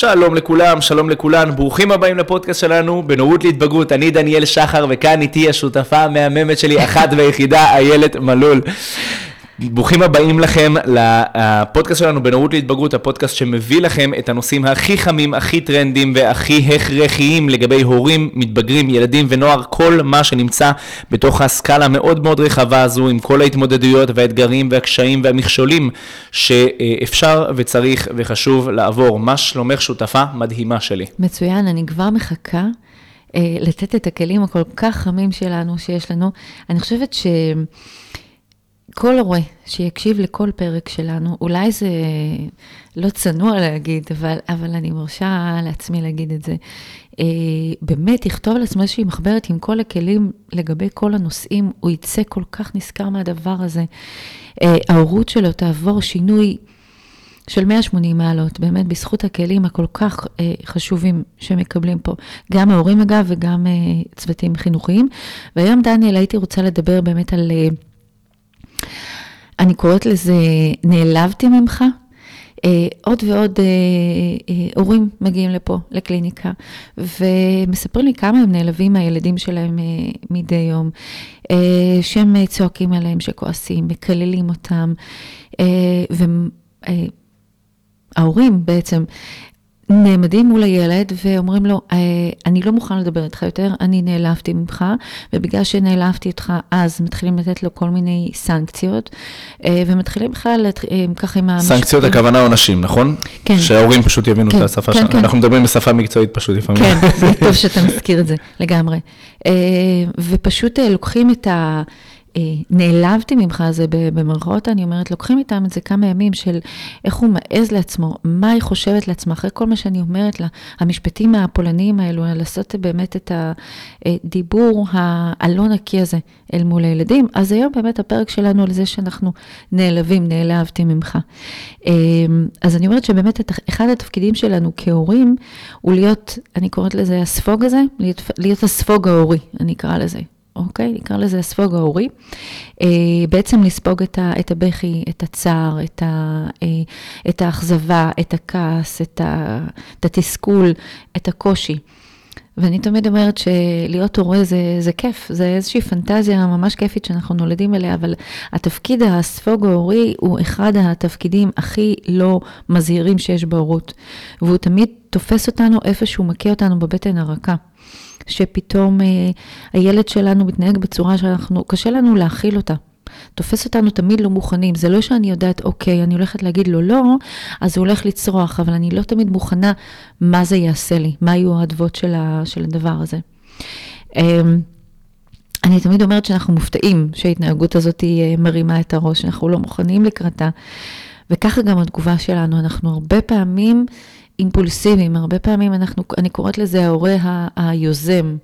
שלום לכולם, שלום לכולן, ברוכים הבאים לפודקאסט שלנו, בנורות להתבגרות, אני דניאל שחר, וכאן איתי השותפה המהממת שלי, אחת ויחידה, איילת מלול. ברוכים הבאים לכם לפודקאסט שלנו בנורות להתבגרות, הפודקאסט שמביא לכם את הנושאים הכי חמים, הכי טרנדים והכי הכרחיים לגבי הורים, מתבגרים, ילדים ונוער, כל מה שנמצא בתוך הסקאלה המאוד מאוד רחבה הזו, עם כל ההתמודדויות והאתגרים והקשיים והמכשולים שאפשר וצריך וחשוב לעבור. מה שלומך שותפה מדהימה שלי? מצוין, אני כבר מחכה. אה, לתת את הכלים הכל כך חמים שלנו, שיש לנו. אני חושבת ש... כל הורה שיקשיב לכל פרק שלנו, אולי זה לא צנוע להגיד, אבל, אבל אני מרשה לעצמי להגיד את זה, אה, באמת יכתוב לעצמו איזושהי מחברת עם כל הכלים לגבי כל הנושאים, הוא יצא כל כך נשכר מהדבר הזה. אה, ההורות שלו תעבור שינוי של 180 מעלות, באמת בזכות הכלים הכל כך אה, חשובים שמקבלים פה, גם ההורים אגב וגם אה, צוותים חינוכיים. והיום דניאל הייתי רוצה לדבר באמת על... אה, אני קוראת לזה נעלבתי ממך. אה, עוד ועוד אה, אה, הורים מגיעים לפה, לקליניקה, ומספרים לי כמה הם נעלבים מהילדים שלהם מדי יום, שהם צועקים עליהם, שכועסים, מקללים אותם, וההורים בעצם נעמדים מול הילד ואומרים לו, אה, אני לא מוכן לדבר איתך יותר, אני נעלבתי ממך, ובגלל שנעלבתי איתך, אז מתחילים לתת לו כל מיני סנקציות, אה, ומתחילים בכלל אה, ככה עם המשפטים. סנקציות הכוונה עונשים, נכון? כן. שההורים פשוט יבינו כן, את השפה כן, שלנו. כן. אנחנו מדברים בשפה מקצועית פשוט לפעמים. כן, זה טוב שאתה מזכיר את זה, לגמרי. ופשוט לוקחים את ה... אה, נעלבתי ממך, זה במרכאות, אני אומרת, לוקחים איתם את זה כמה ימים של איך הוא מעז לעצמו, מה היא חושבת לעצמה, אחרי כל מה שאני אומרת לה, המשפטים הפולניים האלו, לעשות באמת את הדיבור הלא נקי הזה אל מול הילדים. אז היום באמת הפרק שלנו על זה שאנחנו נעלבים, נעלבתי ממך. אה, אז אני אומרת שבאמת אחד התפקידים שלנו כהורים הוא להיות, אני קוראת לזה הספוג הזה, להיות, להיות הספוג ההורי, אני אקרא לזה. אוקיי? נקרא לזה הספוג ההורי. אה, בעצם לספוג את, ה, את הבכי, את הצער, את, ה, אה, את האכזבה, את הכעס, את, ה, את התסכול, את הקושי. ואני תמיד אומרת שלהיות הורה זה, זה כיף, זה איזושהי פנטזיה ממש כיפית שאנחנו נולדים אליה, אבל התפקיד הספוג ההורי הוא אחד התפקידים הכי לא מזהירים שיש בהורות. והוא תמיד תופס אותנו איפה שהוא מכה אותנו בבטן הרכה. שפתאום אה, הילד שלנו מתנהג בצורה שאנחנו, קשה לנו להכיל אותה. תופס אותנו תמיד לא מוכנים. זה לא שאני יודעת, אוקיי, אני הולכת להגיד לו לא, אז הוא הולך לצרוח, אבל אני לא תמיד מוכנה מה זה יעשה לי, מה יהיו האדוות של, של הדבר הזה. אה, אני תמיד אומרת שאנחנו מופתעים שההתנהגות הזאת אה, מרימה את הראש, אנחנו לא מוכנים לקראתה. וככה גם התגובה שלנו, אנחנו הרבה פעמים אימפולסיביים, הרבה פעמים אנחנו, אני קוראת לזה ההורה היוזם,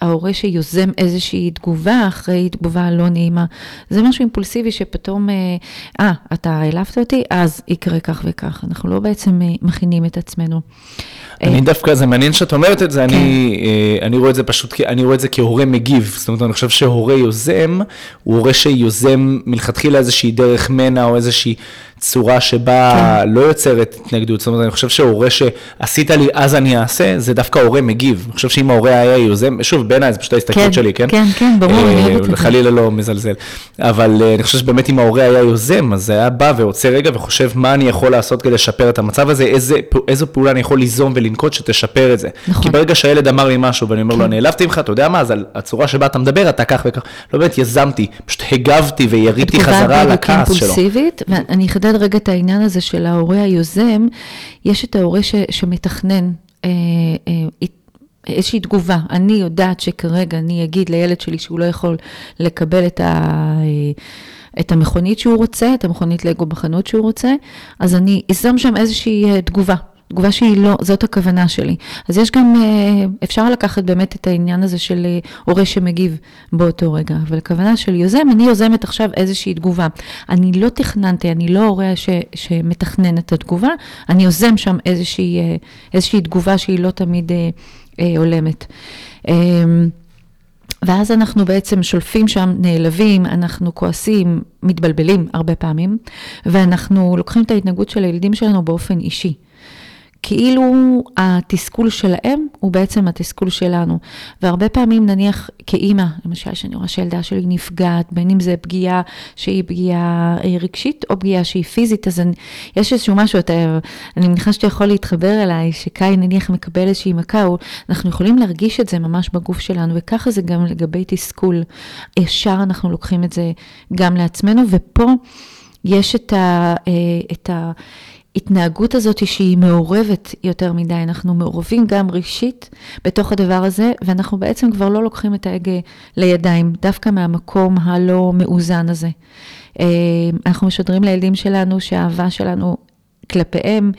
ההורה שיוזם איזושהי תגובה אחרי תגובה לא נעימה. זה משהו אימפולסיבי שפתאום, אה, אה אתה העלבת אותי, אז יקרה כך וכך. אנחנו לא בעצם אה, מכינים את עצמנו. אני דווקא, זה מעניין שאת אומרת את זה, כן. אני, אני רואה את זה פשוט, אני רואה את זה כהורה מגיב. זאת אומרת, אני חושב שהורה יוזם, הוא הורה שיוזם מלכתחילה איזושהי דרך מנע או איזושהי צורה שבה כן. לא יוצרת התנגדות. זאת אומרת, אני חושב שהורה שעשית לי, אז אני אעשה, זה דווקא הורה מגיב. אני חושב שאם ההורה היה יוזם, שוב, בעיניי, זה פשוט ההסתכלות כן, שלי, כן? כן, כן, ברור, אני אה, אוהבת את זה. חלילה לא מזלזל. אבל אה, אני חושב שבאמת אם ההורה היה יוזם, אז היה בא ועוצר רגע וחושב מה אני יכול לעשות כדי לשפר את המצב הזה, איזה, איזו פעולה אני יכול ליזום ולנקוט שתשפר את זה. נכון. כי ברגע שהילד אמר לי משהו ואני אומר לו, כן. נעלבתי ממך, אתה יודע מה, אז הצורה שבה אתה מדבר, אתה כך וכך. לא באמת יזמתי, פשוט הגבתי ויריתי חזרה על הכעס שלו. ואני אחדד רגע את העניין הזה של ההורה היוזם, יש את ההורה ש, שמתכנן. אה, אה, איזושהי תגובה, אני יודעת שכרגע אני אגיד לילד שלי שהוא לא יכול לקבל את, ה, את המכונית שהוא רוצה, את המכונית לגו בחנות שהוא רוצה, אז אני אזום שם איזושהי אה, תגובה. תגובה שהיא לא, זאת הכוונה שלי. אז יש גם, אה, אפשר לקחת באמת את העניין הזה של אה, הורה שמגיב באותו רגע, אבל הכוונה של יוזם, אני יוזמת עכשיו איזושהי תגובה. אני לא תכננתי, אני לא הורה ש, שמתכנן את התגובה, אני יוזם שם איזושהי, איזושהי תגובה שהיא לא תמיד אה, הולמת. אה, ואז אנחנו בעצם שולפים שם, נעלבים, אנחנו כועסים, מתבלבלים הרבה פעמים, ואנחנו לוקחים את ההתנהגות של הילדים שלנו באופן אישי. כאילו התסכול שלהם הוא בעצם התסכול שלנו. והרבה פעמים נניח כאימא, למשל, שאני רואה שילדה שלי נפגעת, בין אם זה פגיעה שהיא פגיעה אה, רגשית או פגיעה שהיא פיזית, אז אני, יש איזשהו משהו, אתה, אני מניחה שאתה יכול להתחבר אליי, שקאי נניח מקבל איזושהי מכה, או, אנחנו יכולים להרגיש את זה ממש בגוף שלנו, וככה זה גם לגבי תסכול. ישר אנחנו לוקחים את זה גם לעצמנו, ופה יש את ה... אה, את ה ההתנהגות הזאת שהיא מעורבת יותר מדי, אנחנו מעורבים גם רגשית בתוך הדבר הזה, ואנחנו בעצם כבר לא לוקחים את ההגה לידיים, דווקא מהמקום הלא מאוזן הזה. אה, אנחנו משדרים לילדים שלנו שהאהבה שלנו כלפיהם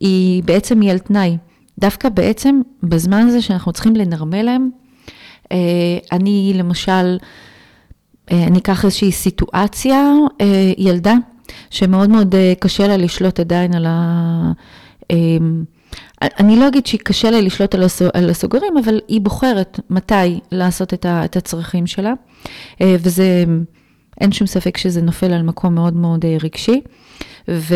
היא בעצם היא על תנאי. דווקא בעצם בזמן הזה שאנחנו צריכים לנרמל להם, אה, אני למשל, אה, אני אקח איזושהי סיטואציה, ילדה שמאוד מאוד אה, קשה לה לשלוט עדיין על ה... אמ, אני לא אגיד שקשה לה לשלוט על הסוגרים, אבל היא בוחרת מתי לעשות את הצרכים שלה, אה, וזה, אין שום ספק שזה נופל על מקום מאוד מאוד אה, רגשי. ו,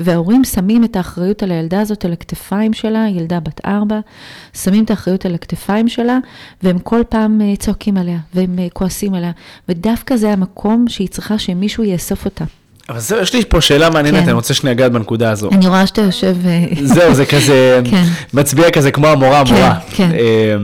וההורים שמים את האחריות על הילדה הזאת על הכתפיים שלה, ילדה בת ארבע, שמים את האחריות על הכתפיים שלה, והם כל פעם צועקים עליה, והם כועסים עליה, ודווקא זה המקום שהיא צריכה שמישהו יאסוף אותה. אבל זהו, יש לי פה שאלה מעניינת, כן. אני רוצה שנייה לגעת בנקודה הזו. אני רואה שאתה יושב... אה, זהו, זה כזה, כן. מצביע כזה כמו המורה, המורה. כן, כן.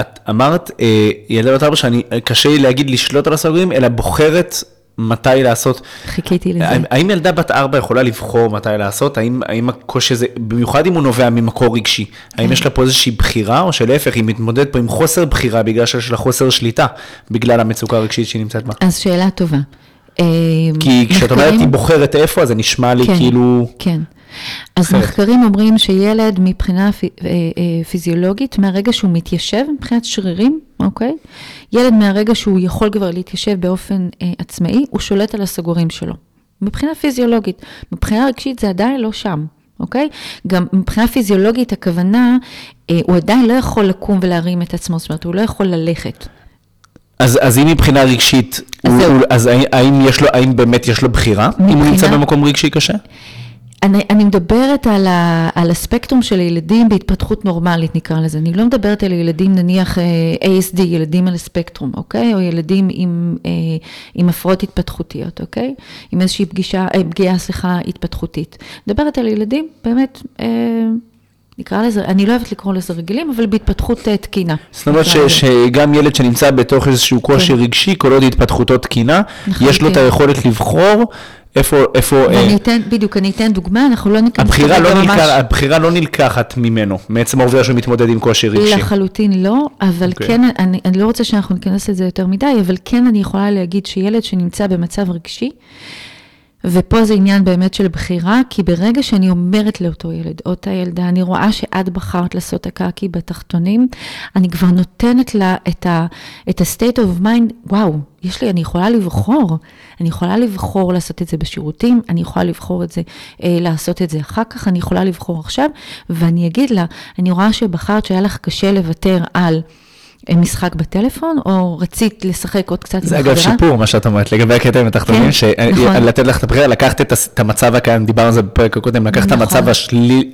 את אמרת, אה, ילדה בת ארבע, שאני, קשה לי להגיד לשלוט על הסוגרים, אלא בוחרת מתי לעשות. חיכיתי לזה. האם ילדה בת ארבע יכולה לבחור מתי לעשות? האם, האם הקושי הזה, במיוחד אם הוא נובע ממקור רגשי, כן. האם יש לה פה איזושהי בחירה, או שלהפך, היא מתמודדת פה עם חוסר בחירה בגלל שיש לה חוסר שליטה, בגלל המצוקה הרגשית שהיא נמצאת בה? אז שאלה טובה. אה, כי כשאת אומרת היא בוחרת איפה, זה נשמע לי כן, כאילו... כן. אז אחרת. מחקרים אומרים שילד מבחינה אה, אה, פיזיולוגית, מהרגע שהוא מתיישב, מבחינת שרירים, אוקיי? ילד מהרגע שהוא יכול כבר להתיישב באופן אה, עצמאי, הוא שולט על הסגורים שלו. מבחינה פיזיולוגית. מבחינה רגשית זה עדיין לא שם, אוקיי? גם מבחינה פיזיולוגית הכוונה, אה, הוא עדיין לא יכול לקום ולהרים את עצמו, זאת אומרת, הוא לא יכול ללכת. אז, אז אם מבחינה רגשית, אז, הוא, הוא, אז האם, יש לו, האם באמת יש לו בחירה, מבחינה, אם הוא נמצא במקום רגשי קשה? אני, אני מדברת על, ה, על הספקטרום של ילדים בהתפתחות נורמלית, נקרא לזה. אני לא מדברת על ילדים, נניח אה, ASD, ילדים על הספקטרום, אוקיי? או ילדים עם, אה, עם הפרעות התפתחותיות, אוקיי? עם איזושהי פגישה, אה, פגיעה, סליחה, התפתחותית. מדברת על ילדים באמת... אה, נקרא לזה, אני לא אוהבת לקרוא לזה רגילים, אבל בהתפתחות אה, תקינה. זאת אומרת שגם ילד שנמצא בתוך איזשהו קושי כן. רגשי, כל עוד התפתחותו תקינה, יש לו את היכולת לבחור איפה, איפה... ואני אה, אתן, בדיוק, אני אתן דוגמה, אנחנו לא ניכנס... הבחירה לא, ממש... הבחירה לא נלקחת ממנו, מעצם העובדה שהוא מתמודד עם קושי רגשי. לחלוטין לא, אבל okay. אוקיי. כן, אני, אני לא רוצה שאנחנו ניכנס לזה יותר מדי, אבל כן אני יכולה להגיד שילד שנמצא במצב רגשי, ופה זה עניין באמת של בחירה, כי ברגע שאני אומרת לאותו ילד, או אותה ילדה, אני רואה שאת בחרת לעשות הקקי בתחתונים, אני כבר נותנת לה את ה-state of mind, וואו, יש לי, אני יכולה לבחור, אני יכולה לבחור לעשות את זה בשירותים, אני יכולה לבחור את זה, אה, לעשות את זה אחר כך, אני יכולה לבחור עכשיו, ואני אגיד לה, אני רואה שבחרת שהיה לך קשה לוותר על... משחק בטלפון, או רצית לשחק עוד קצת עם החברה? זה אגב שיפור, מה שאת אומרת, לגבי הקטע עם התחתונים, כן, שלתת נכון. לך את הבחירה, לקחת את המצב הקיים, דיברנו על זה בפרק הקודם, לקחת את נכון. המצב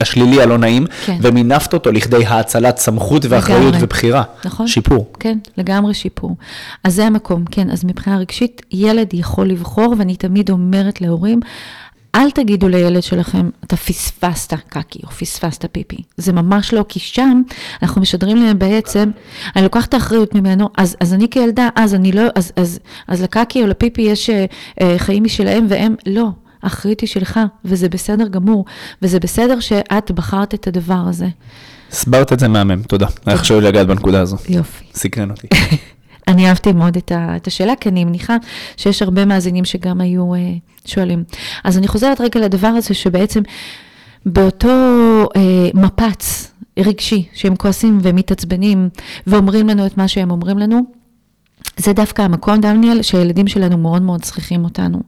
השלילי הלא נעים, כן. ומינפת אותו לכדי האצלת סמכות ואחריות ובחירה. נכון. שיפור. כן, לגמרי שיפור. אז זה המקום, כן, אז מבחינה רגשית, ילד יכול לבחור, ואני תמיד אומרת להורים, אל תגידו לילד שלכם, אתה פספסת קקי או פספסת פיפי. זה ממש לא, כי שם אנחנו משדרים להם בעצם, אני לוקחת את האחריות ממנו, אז, אז אני כילדה, אז אני לא, אז, אז, אז לקקי או לפיפי יש אה, אה, חיים משלהם והם, לא. האחריות היא שלך, וזה בסדר גמור, וזה בסדר שאת בחרת את הדבר הזה. הסברת את זה מהמם, תודה. היה חשוב לגעת בנקודה הזו. יופי. סקרן אותי. אני אהבתי מאוד את, ה, את השאלה, כי אני מניחה שיש הרבה מאזינים שגם היו uh, שואלים. אז אני חוזרת רגע לדבר הזה, שבעצם באותו uh, מפץ רגשי, שהם כועסים ומתעצבנים ואומרים לנו את מה שהם אומרים לנו, זה דווקא המקום, דניאל, שהילדים שלנו מאוד מאוד צריכים אותנו.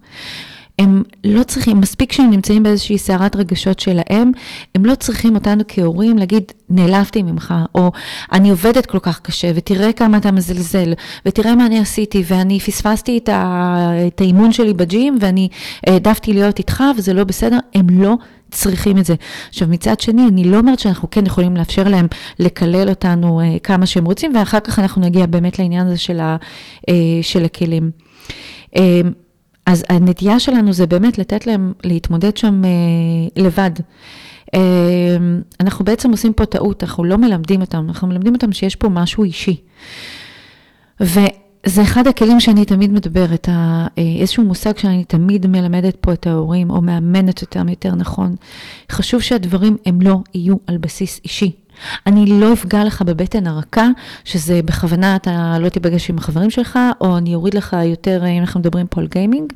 הם לא צריכים, מספיק שהם נמצאים באיזושהי סערת רגשות שלהם, הם לא צריכים אותנו כהורים להגיד, נעלבתי ממך, או אני עובדת כל כך קשה, ותראה כמה אתה מזלזל, ותראה מה אני עשיתי, ואני פספסתי את, ה, את האימון שלי בג'ים, ואני העדפתי להיות איתך, וזה לא בסדר, הם לא צריכים את זה. עכשיו, מצד שני, אני לא אומרת שאנחנו כן יכולים לאפשר להם לקלל אותנו uh, כמה שהם רוצים, ואחר כך אנחנו נגיע באמת לעניין הזה של, ה, uh, של הכלים. Uh, אז הנטייה שלנו זה באמת לתת להם להתמודד שם uh, לבד. Uh, אנחנו בעצם עושים פה טעות, אנחנו לא מלמדים אותם, אנחנו מלמדים אותם שיש פה משהו אישי. ו... זה אחד הכלים שאני תמיד מדברת, איזשהו מושג שאני תמיד מלמדת פה את ההורים, או מאמנת אותם יותר נכון. חשוב שהדברים הם לא יהיו על בסיס אישי. אני לא אפגע לך בבטן הרכה, שזה בכוונה אתה לא תיפגש עם החברים שלך, או אני אוריד לך יותר, אם אנחנו מדברים פה על גיימינג.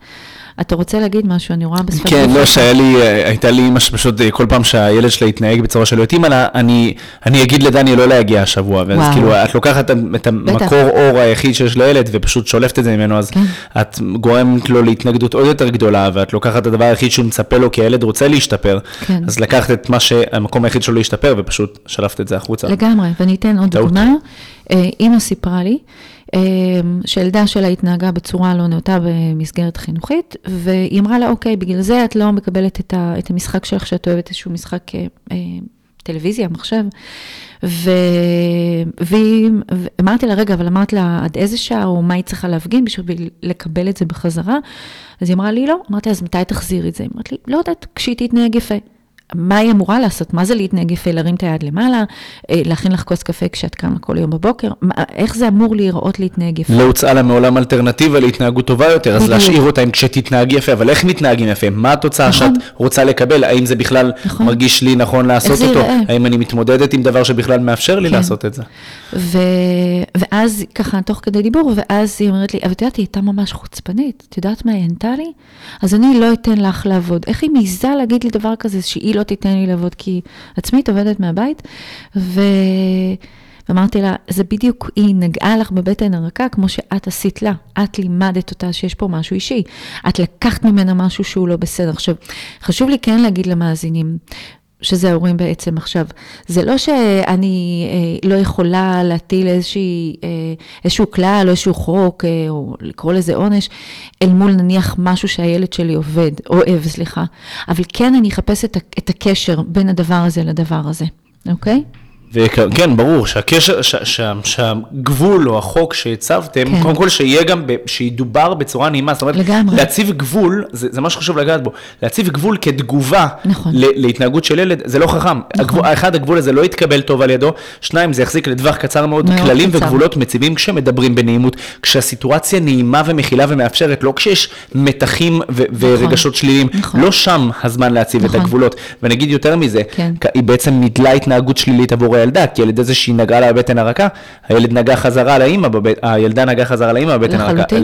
אתה רוצה להגיד משהו, אני רואה בשפת כן, לא, שהיה לי, הייתה לי אימא שפשוט כל פעם שהילד שלה התנהג בצורה שלא התאימה לה, אני, אני אגיד לדני לא להגיע השבוע, ואז וואו. כאילו, את לוקחת את המקור אור היחיד שיש לילד, ופשוט שולפת את זה ממנו, אז כן. את גורמת לו להתנגדות עוד יותר גדולה, ואת לוקחת את הדבר היחיד שהוא מצפה לו, כי הילד רוצה להשתפר, כן. אז לקחת את מה שהמקום היחיד שלו להשתפר, ופשוט שלפת את זה החוצה. לגמרי, ואני אתן עוד דוגמה, אה, אימא סיפרה לי, אמ, שילדה שלה התנהגה בצורה לא נאותה במסגרת חינוכית, והיא אמרה לה, אוקיי, בגלל זה את לא מקבלת את, ה, את המשחק שלך, שאת אוהבת איזשהו משחק אה, אה טלוויזיה, מחשב. ו... ואמרתי לה, רגע, אבל אמרת לה עד איזה שעה, או מה היא צריכה להפגין בשביל לקבל את זה בחזרה? אז היא אמרה לי, לא. אמרתי, אז מתי תחזירי את זה? היא אמרת לי, לא יודעת, כשהיא תתנהג יפה. מה היא אמורה לעשות? מה זה להתנהג יפה? להרים את היד למעלה, אה, להכין לך כוס קפה כשאת קמה כל יום בבוקר? מה, איך זה אמור להיראות להתנהג יפה? לא הוצאה לה מעולם אלטרנטיבה להתנהגות טובה יותר, אז להשאיר אותה עם כשתתנהג יפה, אבל איך מתנהגים יפה? מה התוצאה נכון. שאת רוצה לקבל? האם זה בכלל נכון. מרגיש לי נכון לעשות אותו? יראה? האם אני מתמודדת עם דבר שבכלל מאפשר לי כן. לעשות את זה? ו... ואז ככה, תוך כדי דיבור, ואז היא אומרת לי, אבל את יודעת, היא הייתה ממש חוצפנית, את יודעת מה היא ענתה לי? אז אני לא אתן לך לעבוד. איך היא מעיזה להגיד לי דבר כזה, שהיא לא תיתן לי לעבוד, כי עצמית עובדת מהבית, ו... ואמרתי לה, זה בדיוק, היא נגעה לך בבטן הרכה כמו שאת עשית לה. את לימדת אותה שיש פה משהו אישי. את לקחת ממנה משהו שהוא לא בסדר. עכשיו, חשוב לי כן להגיד למאזינים, שזה ההורים בעצם עכשיו. זה לא שאני אה, לא יכולה להטיל איזושהי, אה, איזשהו כלל או איזשהו חוק, אה, או לקרוא לזה עונש, אל מול נניח משהו שהילד שלי עובד, אוהב, סליחה, אבל כן אני אחפש את, הקשר בין הדבר הזה לדבר הזה, אוקיי? וכן, ברור שהקשר, ש, ש, שהגבול או החוק שהצבתם, כן. קודם כל שיהיה גם, ב, שידובר בצורה נעימה, זאת אומרת, לגמרי. להציב גבול, זה, זה מה שחשוב לגעת בו, להציב גבול כתגובה נכון. ל, להתנהגות של ילד, זה לא חכם. נכון. הגבול, אחד, הגבול הזה לא יתקבל טוב על ידו, שניים, זה יחזיק לטווח קצר מאוד, מאוד כללים קצר. וגבולות מציבים כשמדברים בנעימות, כשהסיטואציה נעימה ומכילה ומאפשרת, לא כשיש מתחים ו, נכון. ורגשות שליליים, נכון. לא שם הזמן להציב נכון. את הגבולות. ואני אגיד יותר מזה, כן. היא בעצם נידלה התנהגות שלילית עבור הילדה, כי ידי זה שהיא נגעה לה בבטן הרכה, הילד נגע חזרה לאימא, בבט... הילדה נגעה חזרה לאימא בבטן הרכה.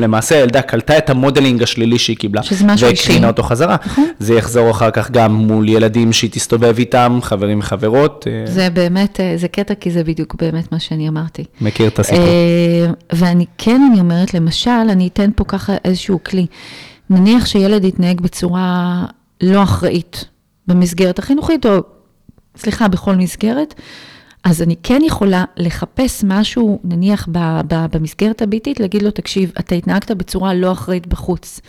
למעשה הילדה קלטה את המודלינג השלילי שהיא קיבלה, והקרינה אותו חזרה. נכון. זה יחזור אחר כך גם מול ילדים שהיא תסתובב איתם, חברים וחברות. אה. זה באמת, אה, זה קטע, כי זה בדיוק באמת מה שאני אמרתי. מכיר את הסיפור. אה, ואני כן, אני אומרת, למשל, אני אתן פה ככה איזשהו כלי. נניח שילד יתנהג בצורה לא אחראית במסגרת החינוכית, או סליחה, בכל מסגרת, אז אני כן יכולה לחפש משהו, נניח ב, ב, במסגרת הביתית, להגיד לו, תקשיב, אתה התנהגת בצורה לא אחראית בחוץ.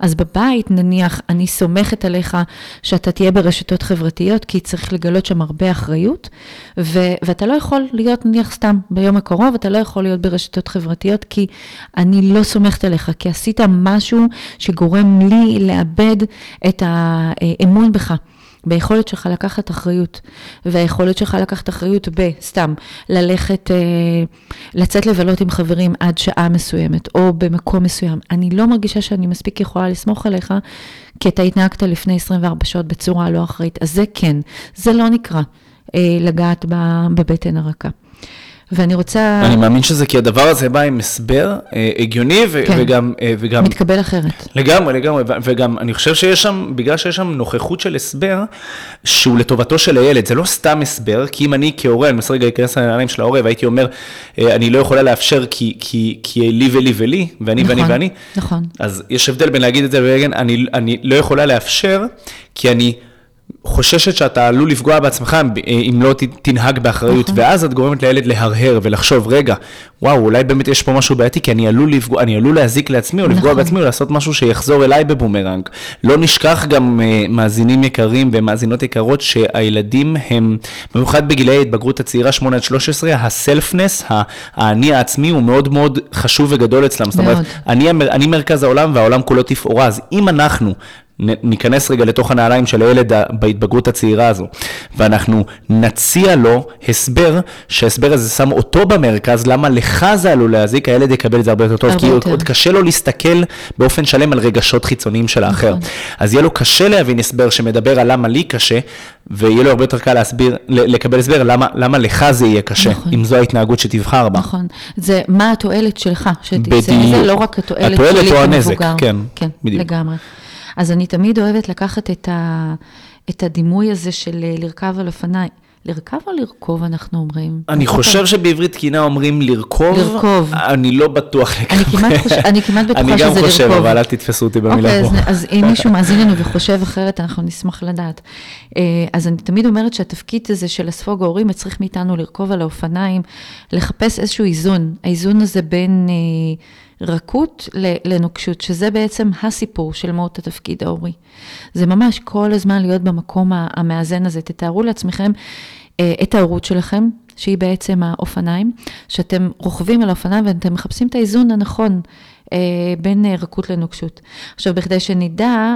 אז בבית, נניח, אני סומכת עליך שאתה תהיה ברשתות חברתיות, כי צריך לגלות שם הרבה אחריות, ו- ואתה לא יכול להיות, נניח, סתם ביום הקרוב, אתה לא יכול להיות ברשתות חברתיות, כי אני לא סומכת עליך, כי עשית משהו שגורם לי לאבד את האמון בך. ביכולת שלך לקחת אחריות, והיכולת שלך לקחת אחריות בסתם, ללכת, אה, לצאת לבלות עם חברים עד שעה מסוימת, או במקום מסוים. אני לא מרגישה שאני מספיק יכולה לסמוך עליך, כי אתה התנהגת לפני 24 שעות בצורה לא אחראית. אז זה כן, זה לא נקרא אה, לגעת בבטן הרכה. ואני רוצה... אני מאמין שזה כי הדבר הזה בא עם הסבר אה, הגיוני ו- כן. וגם, אה, וגם מתקבל אחרת. לגמרי, לגמרי, ו- וגם אני חושב שיש שם, בגלל שיש שם נוכחות של הסבר, שהוא לטובתו של הילד, זה לא סתם הסבר, כי אם אני כהורה, אני מנסה רגע להיכנס לנעליים של ההורה, והייתי אומר, אה, אני לא יכולה לאפשר כי, כי, כי לי ולי ולי, ואני ואני נכון, ואני, נכון. אז יש הבדל בין להגיד את זה ולהגיד, אני, אני לא יכולה לאפשר, כי אני חוששת שאתה עלול לפגוע בעצמך אם לא תנהג באחריות, נכון. ואז את גורמת לילד להרהר ולחשוב, רגע, וואו, אולי באמת יש פה משהו בעייתי, כי אני עלול לפגוע, אני עלול להזיק לעצמי או לפגוע נכון. בעצמי או לעשות משהו שיחזור אליי בבומרנג. לא נשכח גם אה, מאזינים יקרים ומאזינות יקרות שהילדים הם, במיוחד בגילי ההתבגרות הצעירה 8 עד 13, הסלפנס, האני העצמי הוא מאוד מאוד חשוב וגדול אצלם. זאת אומרת, מאוד. אני, אני מרכז העולם והעולם כולו תפאורה, אז אם אנחנו ניכנס רגע לתוך הנעליים של הילד בהתבגרות הצעירה הזו, ואנחנו נציע לו הסבר, שההסבר הזה שם אותו במרכז, למה לך זה עלול להזיק, הילד יקבל את זה הרבה יותר טוב, הרבה כי יותר. עוד קשה לו להסתכל באופן שלם על רגשות חיצוניים של האחר. נכון. אז יהיה לו קשה להבין הסבר שמדבר על למה לי קשה, ויהיה לו הרבה יותר קל להסביר, לקבל הסבר למה, למה לך זה יהיה קשה, נכון. אם זו ההתנהגות שתבחר בה. נכון. זה מה התועלת שלך, שתצא. מזה, לא רק התועלת, התועלת שלי או הנזק, כמבוגר. כן, כן, בדיוק. לגמרי. אז אני תמיד אוהבת לקחת את, ה, את הדימוי הזה של אה, לרכב על אופניים. לרכב או לרכוב, אנחנו אומרים? אני חושב שבעברית תקינה אומרים לרכוב. לרכוב. אני לא בטוח אני חוש... אני כמעט בטוחה שזה אני לרכוב. גם חושב, אבל אל תתפסו אותי במילה אוקיי, פה. אז, אז אם מישהו מאזין לנו וחושב אחרת, אנחנו נשמח לדעת. אה, אז אני תמיד אומרת שהתפקיד הזה של לספוג ההורים מצריך מאיתנו לרכוב על האופניים, לחפש איזשהו איזון. האיזון הזה בין אה, רכות לנוקשות, שזה בעצם הסיפור של מהות התפקיד ההורי. זה ממש כל הזמן להיות במקום המאזן הזה. תתארו לעצמכם אה, את ההורות שלכם, שהיא בעצם האופניים, שאתם רוכבים על האופניים ואתם מחפשים את האיזון הנכון אה, בין אה, רכות לנוקשות. עכשיו, בכדי שנדע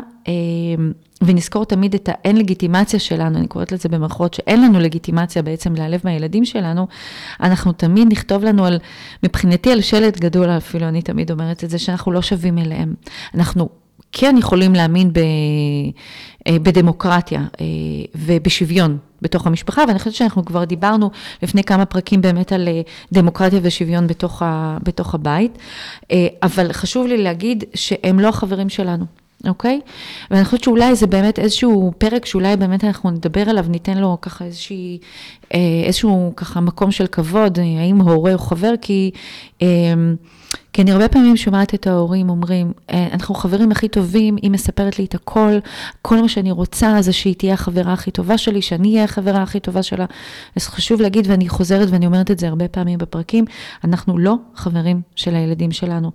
ונזכור תמיד את האין לגיטימציה שלנו, אני קוראת לזה במרכאות, שאין לנו לגיטימציה בעצם להיעלב מהילדים שלנו, אנחנו תמיד נכתוב לנו על, מבחינתי על שלט גדול אפילו, אני תמיד אומרת את זה, שאנחנו לא שווים אליהם. אנחנו כן יכולים להאמין ב, אה, בדמוקרטיה אה, ובשוויון בתוך המשפחה, ואני חושבת שאנחנו כבר דיברנו לפני כמה פרקים באמת על אה, דמוקרטיה ושוויון בתוך, ה, בתוך הבית, אבל חשוב לי להגיד שהם לא החברים שלנו. אוקיי? ואני חושבת שאולי זה באמת איזשהו פרק שאולי באמת אנחנו נדבר עליו, ניתן לו ככה איזושהי, אה, איזשהו ככה מקום של כבוד, אה, האם הורה או חבר, כי, אה, כי אני הרבה פעמים שומעת את ההורים אומרים, אה, אנחנו חברים הכי טובים, היא מספרת לי את הכל, כל מה שאני רוצה זה שהיא תהיה החברה הכי טובה שלי, שאני אהיה החברה הכי טובה שלה. אז חשוב להגיד, ואני חוזרת ואני אומרת את זה הרבה פעמים בפרקים, אנחנו לא חברים של הילדים שלנו.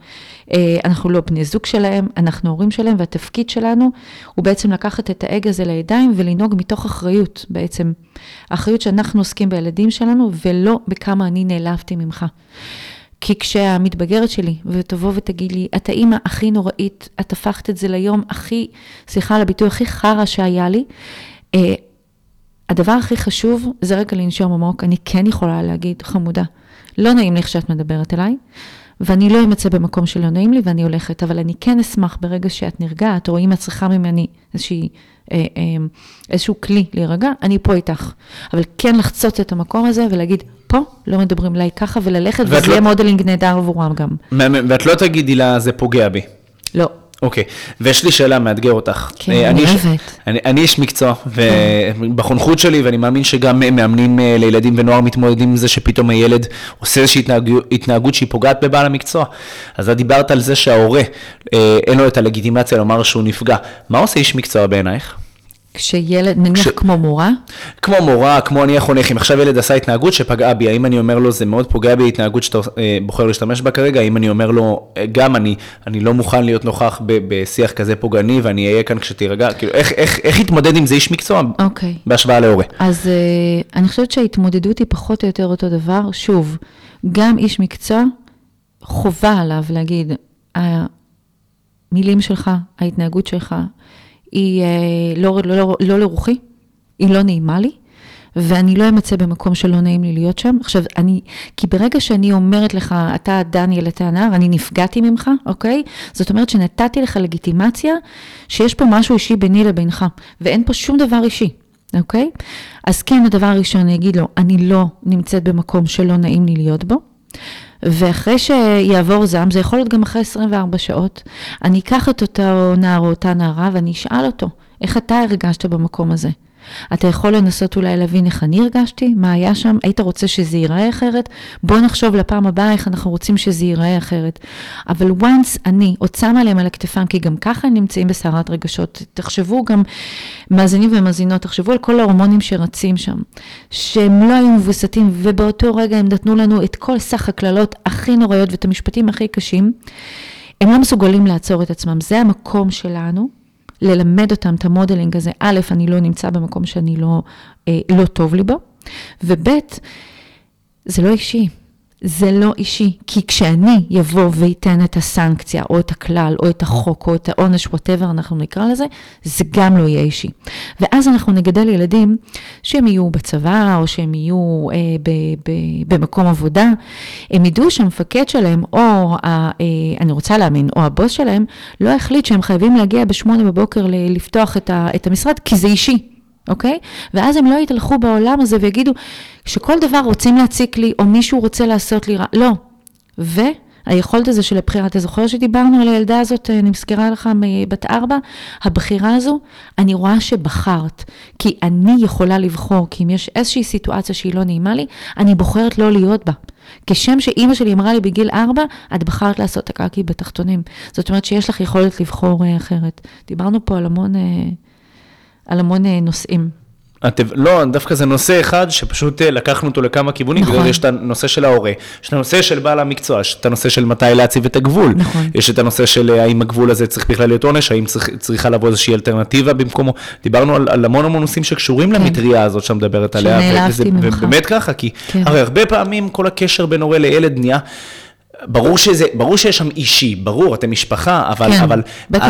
אה, אנחנו לא בני זוג שלהם, אנחנו הורים שלהם, והתפקיד שלנו הוא בעצם לקחת את האג הזה לידיים ולנהוג מתוך אחריות בעצם. האחריות שאנחנו עוסקים בילדים שלנו, ולא בכמה אני נעלבתי ממך. כי כשהמתבגרת שלי, ותבוא ותגיד לי, את האימא הכי נוראית, את הפכת את זה ליום הכי, סליחה על הביטוי, הכי חרא שהיה לי, אה, הדבר הכי חשוב זה רגע לנשום עמוק, אני כן יכולה להגיד, חמודה, לא נעים לי איך שאת מדברת אליי, ואני לא אמצא במקום שלא נעים לי ואני הולכת, אבל אני כן אשמח ברגע שאת נרגעת, או אם את צריכה ממני איזושהי, אה, אה, איזשהו כלי להירגע, אני פה איתך. אבל כן לחצות את המקום הזה ולהגיד, פה לא מדברים אליי ככה, וללכת, וזה לא- יהיה modeling נהדר עבורם גם. ואת לא תגידי לה, זה פוגע בי. לא. אוקיי, ויש לי שאלה, מאתגר אותך. כן, אה, אני אוהבת. אני, אני איש מקצוע, ובחונכות שלי, ואני מאמין שגם מאמנים אה, לילדים ונוער מתמודדים עם זה שפתאום הילד עושה איזושהי התנהגות, התנהגות שהיא פוגעת בבעל המקצוע. אז את דיברת על זה שההורה, אה, אין לו את הלגיטימציה לומר שהוא נפגע. מה עושה איש מקצוע בעינייך? כשילד, נניח כש- כמו מורה, כמו מורה, כמו אני החונך, אם עכשיו ילד עשה התנהגות שפגעה בי, האם אני אומר לו, זה מאוד פוגע בי התנהגות שאתה אה, בוחר להשתמש בה כרגע, האם אני אומר לו, אה, גם אני, אני לא מוכן להיות נוכח ב- בשיח כזה פוגעני ואני אהיה כאן כשתירגע, כאילו, איך, איך, איך יתמודד עם זה איש מקצוע אוקיי. בהשוואה להורה? אז uh, אני חושבת שההתמודדות היא פחות או יותר אותו דבר. שוב, גם איש מקצוע, חובה עליו להגיד, המילים שלך, ההתנהגות שלך, היא uh, לא, לא, לא, לא לרוחי, היא לא נעימה לי, ואני לא אמצא במקום שלא נעים לי להיות שם. עכשיו, אני, כי ברגע שאני אומרת לך, אתה דניאל, אתה הנער, אני נפגעתי ממך, אוקיי? זאת אומרת שנתתי לך לגיטימציה שיש פה משהו אישי ביני לבינך, ואין פה שום דבר אישי. אוקיי? אז כן, הדבר הראשון, אני אגיד לו, אני לא נמצאת במקום שלא נעים לי להיות בו. ואחרי שיעבור זעם, זה יכול להיות גם אחרי 24 שעות, אני אקח את אותו נער או אותה נערה ואני אשאל אותו, איך אתה הרגשת במקום הזה? אתה יכול לנסות אולי להבין איך אני הרגשתי, מה היה שם, היית רוצה שזה ייראה אחרת? בוא נחשוב לפעם הבאה איך אנחנו רוצים שזה ייראה אחרת. אבל once אני עוד שמה להם על הכתפם, כי גם ככה הם נמצאים בסערת רגשות, תחשבו גם, מאזינים ומאזינות, תחשבו על כל ההורמונים שרצים שם, שהם לא היו מווסתים, ובאותו רגע הם נתנו לנו את כל סט הקללות הכי נוראיות ואת המשפטים הכי קשים. הם לא מסוגלים לעצור את עצמם, זה המקום שלנו. ללמד אותם את המודלינג הזה, א', אני לא נמצא במקום שאני לא, אה, לא טוב לי בו, וב', זה לא אישי. זה לא אישי, כי כשאני יבוא ואתן את הסנקציה, או את הכלל, או את החוק, או את העונש, whatever אנחנו נקרא לזה, זה גם לא יהיה אישי. ואז אנחנו נגדל ילדים שהם יהיו בצבא, או שהם יהיו אה, ב, ב, במקום עבודה, הם ידעו שהמפקד שלהם, או, ה, אה, אני רוצה להאמין, או הבוס שלהם, לא החליט שהם חייבים להגיע בשמונה בבוקר לפתוח את, ה, את המשרד, כי זה אישי. אוקיי? ואז הם לא יתהלכו בעולם הזה ויגידו שכל דבר רוצים להציק לי, או מישהו רוצה לעשות לי רע. לא. והיכולת הזו של הבחירה, אתה זוכר שדיברנו על הילדה הזאת, אני מזכירה לך מבת ארבע? הבחירה הזו, אני רואה שבחרת, כי אני יכולה לבחור, כי אם יש איזושהי סיטואציה שהיא לא נעימה לי, אני בוחרת לא להיות בה. כשם שאימא שלי אמרה לי בגיל ארבע, את בחרת לעשות את הקקי בתחתונים. זאת אומרת שיש לך יכולת לבחור אה, אחרת. דיברנו פה על המון... על המון אה, נושאים. את, לא, דווקא זה נושא אחד שפשוט אה, לקחנו אותו לכמה כיוונים, נכון. בגלל יש את הנושא של ההורה, יש את הנושא של בעל המקצוע, יש את הנושא של מתי להציב את הגבול, נכון. יש את הנושא של אה, האם הגבול הזה צריך בכלל להיות עונש, האם צריך, צריכה לבוא איזושהי אלטרנטיבה במקומו, דיברנו על, על המון המון נושאים שקשורים כן. למטריה הזאת שאת מדברת עליה, ממך. ובאמת ככה, כי כן. הרי הרבה פעמים כל הקשר בין הורה לילד נהיה... ברור שזה, ברור שיש שם אישי, ברור, אתם משפחה, אבל, כן, אבל,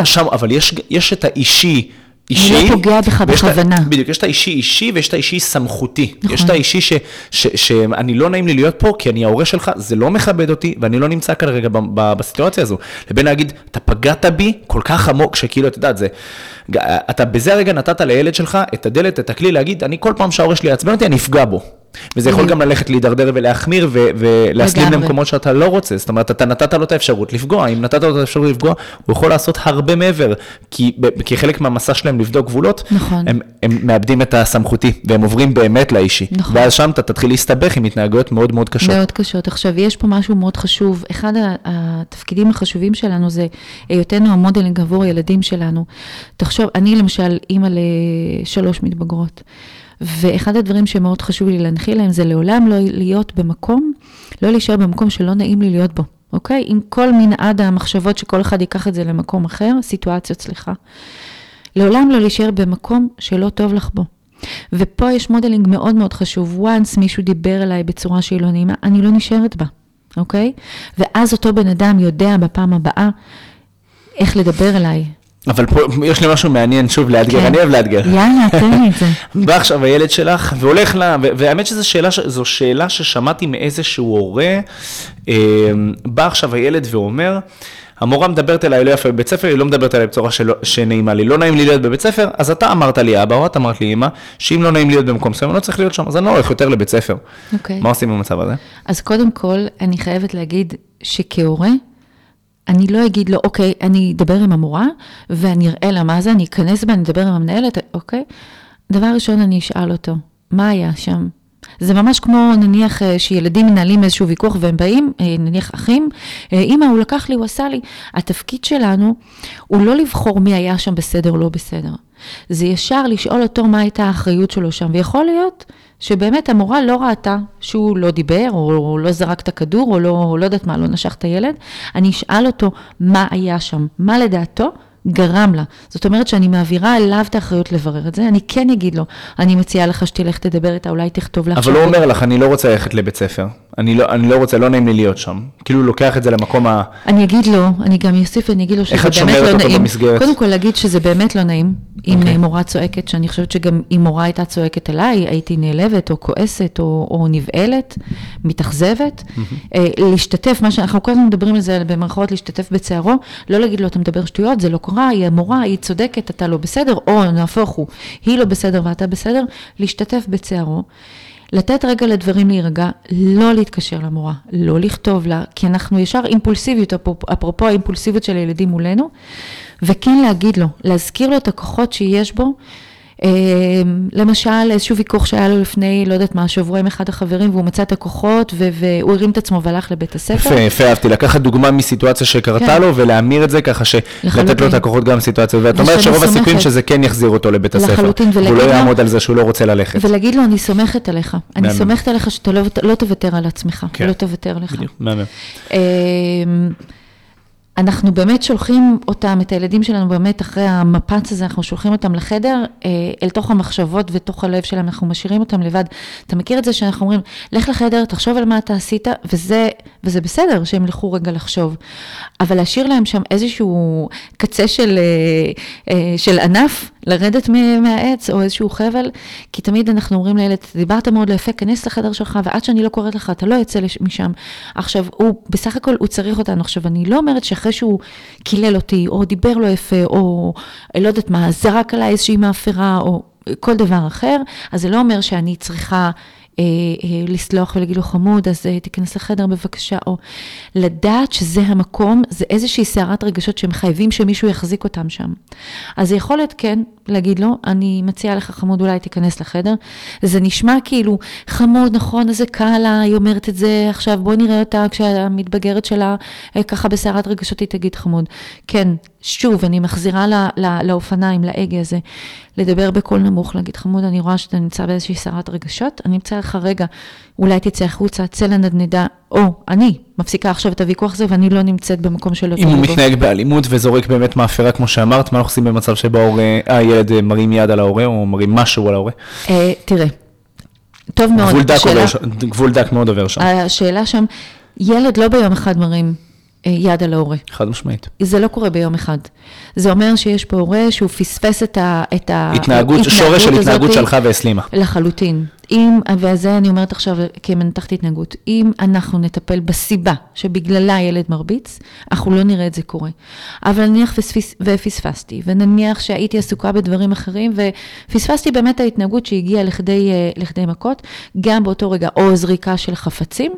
שם, אבל יש, יש את האישי אישי. אני לא פוגע בך בכוונה. בדיוק, יש את האישי אישי ויש את האישי סמכותי. נכון. יש את האישי ש, ש, שאני לא נעים לי להיות פה, כי אני ההורה שלך, זה לא מכבד אותי, ואני לא נמצא כרגע בסיטואציה הזו. לבין להגיד, אתה פגעת בי כל כך עמוק, שכאילו, את יודעת, זה... אתה בזה הרגע נתת לילד שלך את הדלת, את הכלי להגיד, אני כל פעם שההורה שלי יעצבן אותי, אני אפגע בו. וזה יכול גם ללכת להידרדר ולהחמיר ולהסלים למקומות שאתה לא רוצה. זאת אומרת, אתה נתת לו את האפשרות לפגוע, אם נתת לו את האפשרות לפגוע, הוא יכול לעשות הרבה מעבר, כי כחלק מהמסע שלהם לבדוק גבולות, נכון. הם, הם מאבדים את הסמכותי, והם עוברים באמת לאישי. נכון. ואז שם אתה תתחיל להסתבך עם התנהגויות מאוד מאוד קשות. מאוד קשות. עכשיו, יש פה משהו מאוד חשוב. אחד התפקידים החשובים שלנו זה היותנו המודלינג עבור הילדים שלנו. תחשוב, אני למשל אימא לשלוש מתבגרות. ואחד הדברים שמאוד חשוב לי להנחיל להם זה לעולם לא להיות במקום, לא להישאר במקום שלא נעים לי להיות בו, אוקיי? עם כל מנעד המחשבות שכל אחד ייקח את זה למקום אחר, סיטואציות, סליחה. לעולם לא להישאר במקום שלא טוב לך בו. ופה יש מודלינג מאוד מאוד חשוב. once מישהו דיבר אליי בצורה שהיא לא נעימה, אני לא נשארת בה, אוקיי? ואז אותו בן אדם יודע בפעם הבאה איך לדבר אליי, אבל פה יש לי משהו מעניין, שוב, לאתגר, כן. אני אוהב לאתגר. יאללה, תן לי את זה. בא עכשיו הילד שלך והולך לה, והאמת שזו שאלה, שאלה ששמעתי מאיזשהו הורה, אמ, בא עכשיו הילד ואומר, המורה מדברת אליי לא יפה בבית ספר, היא לא מדברת אליי בצורה שלא, שנעימה לי. לא נעים לי להיות בבית ספר, אז אתה אמרת לי אבא, או את אמרת לי אמא, שאם לא נעים להיות במקום מסוים, אני לא צריך להיות שם, אז אני לא הולך יותר לבית ספר. אוקיי. מה עושים במצב הזה? אז קודם כל, אני חייבת להגיד שכהורה, אני לא אגיד לו, אוקיי, אני אדבר עם המורה, ואני אראה לה מה זה, אני אכנס בה, אני אדבר עם המנהלת, אוקיי? דבר ראשון, אני אשאל אותו, מה היה שם? זה ממש כמו נניח אה, שילדים מנהלים איזשהו ויכוח והם באים, אה, נניח אחים, אמא, הוא לקח לי, הוא עשה לי. התפקיד שלנו הוא לא לבחור מי היה שם בסדר או לא בסדר. זה ישר לשאול אותו מה הייתה האחריות שלו שם, ויכול להיות שבאמת המורה לא ראתה שהוא לא דיבר, או לא זרק את הכדור, או לא, לא יודעת מה, לא נשך את הילד, אני אשאל אותו מה היה שם, מה לדעתו גרם לה. זאת אומרת שאני מעבירה אליו את האחריות לברר את זה, אני כן אגיד לו, אני מציעה לך שתלך תדבר איתה, אולי תכתוב לך. אבל הוא אומר לך, אני לא רוצה ללכת לבית ספר. אני לא, אני לא רוצה, לא נעים לי להיות שם. כאילו לוקח את זה למקום ה... אני אגיד לו, אני גם אוסיף ואני אגיד לו שזה באמת לא נעים. איך את שומרת אותו במסגרת? קודם כל להגיד שזה באמת לא נעים. אם אוקיי. okay. מורה צועקת, שאני חושבת שגם אם מורה הייתה צועקת עליי, הייתי נעלבת או כועסת או, או נבהלת, מתאכזבת. אה, להשתתף, מה שאנחנו כל הזמן מדברים על זה, במרכאות להשתתף בצערו, לא להגיד לו, אתה מדבר שטויות, זה לא קרה, היא המורה, היא צודקת, אתה לא בסדר, או נהפוך הוא, היא לא בסדר ואתה בסדר, להשתתף בצערו. לתת רגע לדברים להירגע, לא להתקשר למורה, לא לכתוב לה, כי אנחנו ישר אימפולסיביות, אפרופו- האימפולסיביות של הילדים מולנו, וכן להגיד לו, להזכיר לו את הכוחות שיש בו. אה, למשל, איזשהו ויכוח שהיה לו לפני, לא יודעת מה, שבוע עם אחד החברים, והוא מצא את הכוחות, והוא הרים את עצמו והלך לבית הספר. יפה, יפה, אהבתי. לקחת דוגמה מסיטואציה שקרתה כן. לו, ולהמיר את זה ככה שלתת לו. את הכוחות גם בסיטואציה. ואת אומרת שרוב הסיכויים. שזה כן יחזיר אותו לבית הספר. לחלוטין, והוא ולהגיד לא לו- יעמוד על זה שהוא לא רוצה ללכת. ולהגיד לו, אני סומכת עליך. אני. סומכת עליך שאתה לא, לא תוותר על עצמך, כן. לא תוותר לך. בדיוק, מהמם. אנחנו באמת שולחים אותם, את הילדים שלנו, באמת אחרי המפץ הזה, אנחנו שולחים אותם לחדר, אה, אל תוך המחשבות ותוך הלב שלהם, אנחנו משאירים אותם לבד. אתה מכיר את זה שאנחנו אומרים, לך לחדר, תחשוב על מה אתה עשית, וזה, וזה בסדר שהם ילכו רגע לחשוב. אבל להשאיר להם שם איזשהו קצה של, אה, אה, של ענף, לרדת מהעץ, או איזשהו חבל, כי תמיד אנחנו אומרים לילד, דיברת מאוד לא כנס לחדר שלך, ועד שאני לא קוראת לך, אתה לא יוצא משם. עכשיו, הוא, בסך הכל, הוא צריך אותנו. עכשיו, אני לא אומרת שאחרי שהוא קילל אותי, או דיבר לא יפה, או לא יודעת מה, זרק עליי איזושהי מאפרה, או כל דבר אחר, אז זה לא אומר שאני צריכה... אה, אה, לסלוח ולהגיד לו חמוד, אז אה, תיכנס לחדר בבקשה, או לדעת שזה המקום, זה איזושהי סערת רגשות שהם חייבים שמישהו יחזיק אותם שם. אז יכול להיות כן, להגיד לו, אני מציעה לך חמוד, אולי תיכנס לחדר. זה נשמע כאילו, חמוד, נכון, איזה קל לה, היא אומרת את זה, עכשיו בוא נראה אותה כשהמתבגרת שלה אה, ככה בסערת רגשות, היא תגיד חמוד. כן, שוב, אני מחזירה ל, ל, לאופניים, להגה הזה, לדבר בקול נמוך, להגיד חמוד, אני רואה שאתה נמצא באיזושהי סערת רגשות, אני אמצא לך רגע, אולי תצא החוצה, צא לנדנדה, או אני מפסיקה עכשיו את הוויכוח הזה ואני לא נמצאת במקום שלא אם הוא מתנהג באלימות וזורק באמת מאפרה, כמו שאמרת, מה אנחנו עושים במצב שבו ההורה- הילד אה, מרים יד על ההורה, או מרים משהו על ההורה? אה, תראה, טוב מאוד, גבול דק השאלה- שם, גבול דק מאוד עובר שם, השאלה שם, ילד לא ביום אחד מרים יד על ההורה. חד משמעית. זה לא קורה ביום אחד. זה אומר שיש פה הורה שהוא פספס את ה... את ה- התנהגות, שורש של התנהגות שלך והסלימה. לחלוטין. אם, וזה אני אומרת עכשיו כמנתחת התנהגות, אם אנחנו נטפל בסיבה שבגללה הילד מרביץ, אנחנו לא נראה את זה קורה. אבל נניח ופספס, ופספסתי, ונניח שהייתי עסוקה בדברים אחרים, ופספסתי באמת ההתנהגות שהגיעה לכדי, אה, לכדי מכות, גם באותו רגע, או זריקה של חפצים.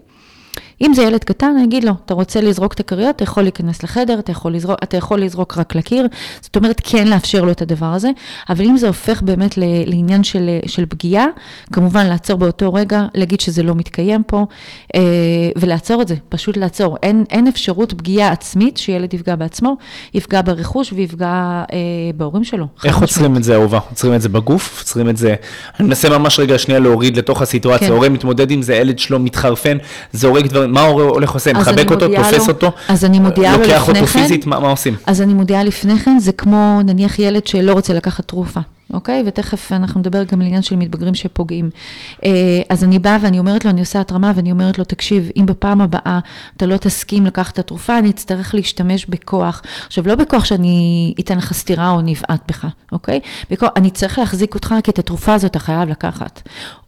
אם זה ילד קטן, אני אגיד לו, אתה רוצה לזרוק את הכריות, אתה יכול להיכנס לחדר, אתה יכול לזרוק, אתה יכול לזרוק רק לקיר, זאת אומרת, כן לאפשר לו את הדבר הזה, אבל אם זה הופך באמת לעניין של, של פגיעה, כמובן לעצור באותו רגע, להגיד שזה לא מתקיים פה, אה, ולעצור את זה, פשוט לעצור. אין, אין אפשרות פגיעה עצמית שילד יפגע בעצמו, יפגע ברכוש ויפגע אה, בהורים שלו. איך. עוצרים את זה, אהובה? עוצרים את זה בגוף? עוצרים את זה... אני מנסה ממש רגע שנייה להוריד לתוך הסיטואציה. כן. הורה מתמודד עם זה, ילד שלו מתחרפן, זורק דברים, מה ההורה הולך עושה? מחבק אותו, תופס לו- אותו? אז אני מודיעה לו לוקח לפני אותו כן. פיזית, מה מה עושים? אז אני מודיעה לפני כן, זה כמו נניח ילד שלא רוצה לקחת תרופה, אוקיי? ותכף אנחנו נדבר גם על עניין של מתבגרים שפוגעים. אה, אז אני באה ואני אומרת לו, אני עושה התרמה ואני אומרת לו, תקשיב, אם בפעם הבאה אתה לא תסכים לקחת את התרופה, אני אצטרך להשתמש בכוח. עכשיו, לא בכוח שאני אתן לך סטירה או נבעט בך, אוקיי? בכוח, אני צריך להחזיק אותך, כי את התרופה הזאת אתה חייב לקחת.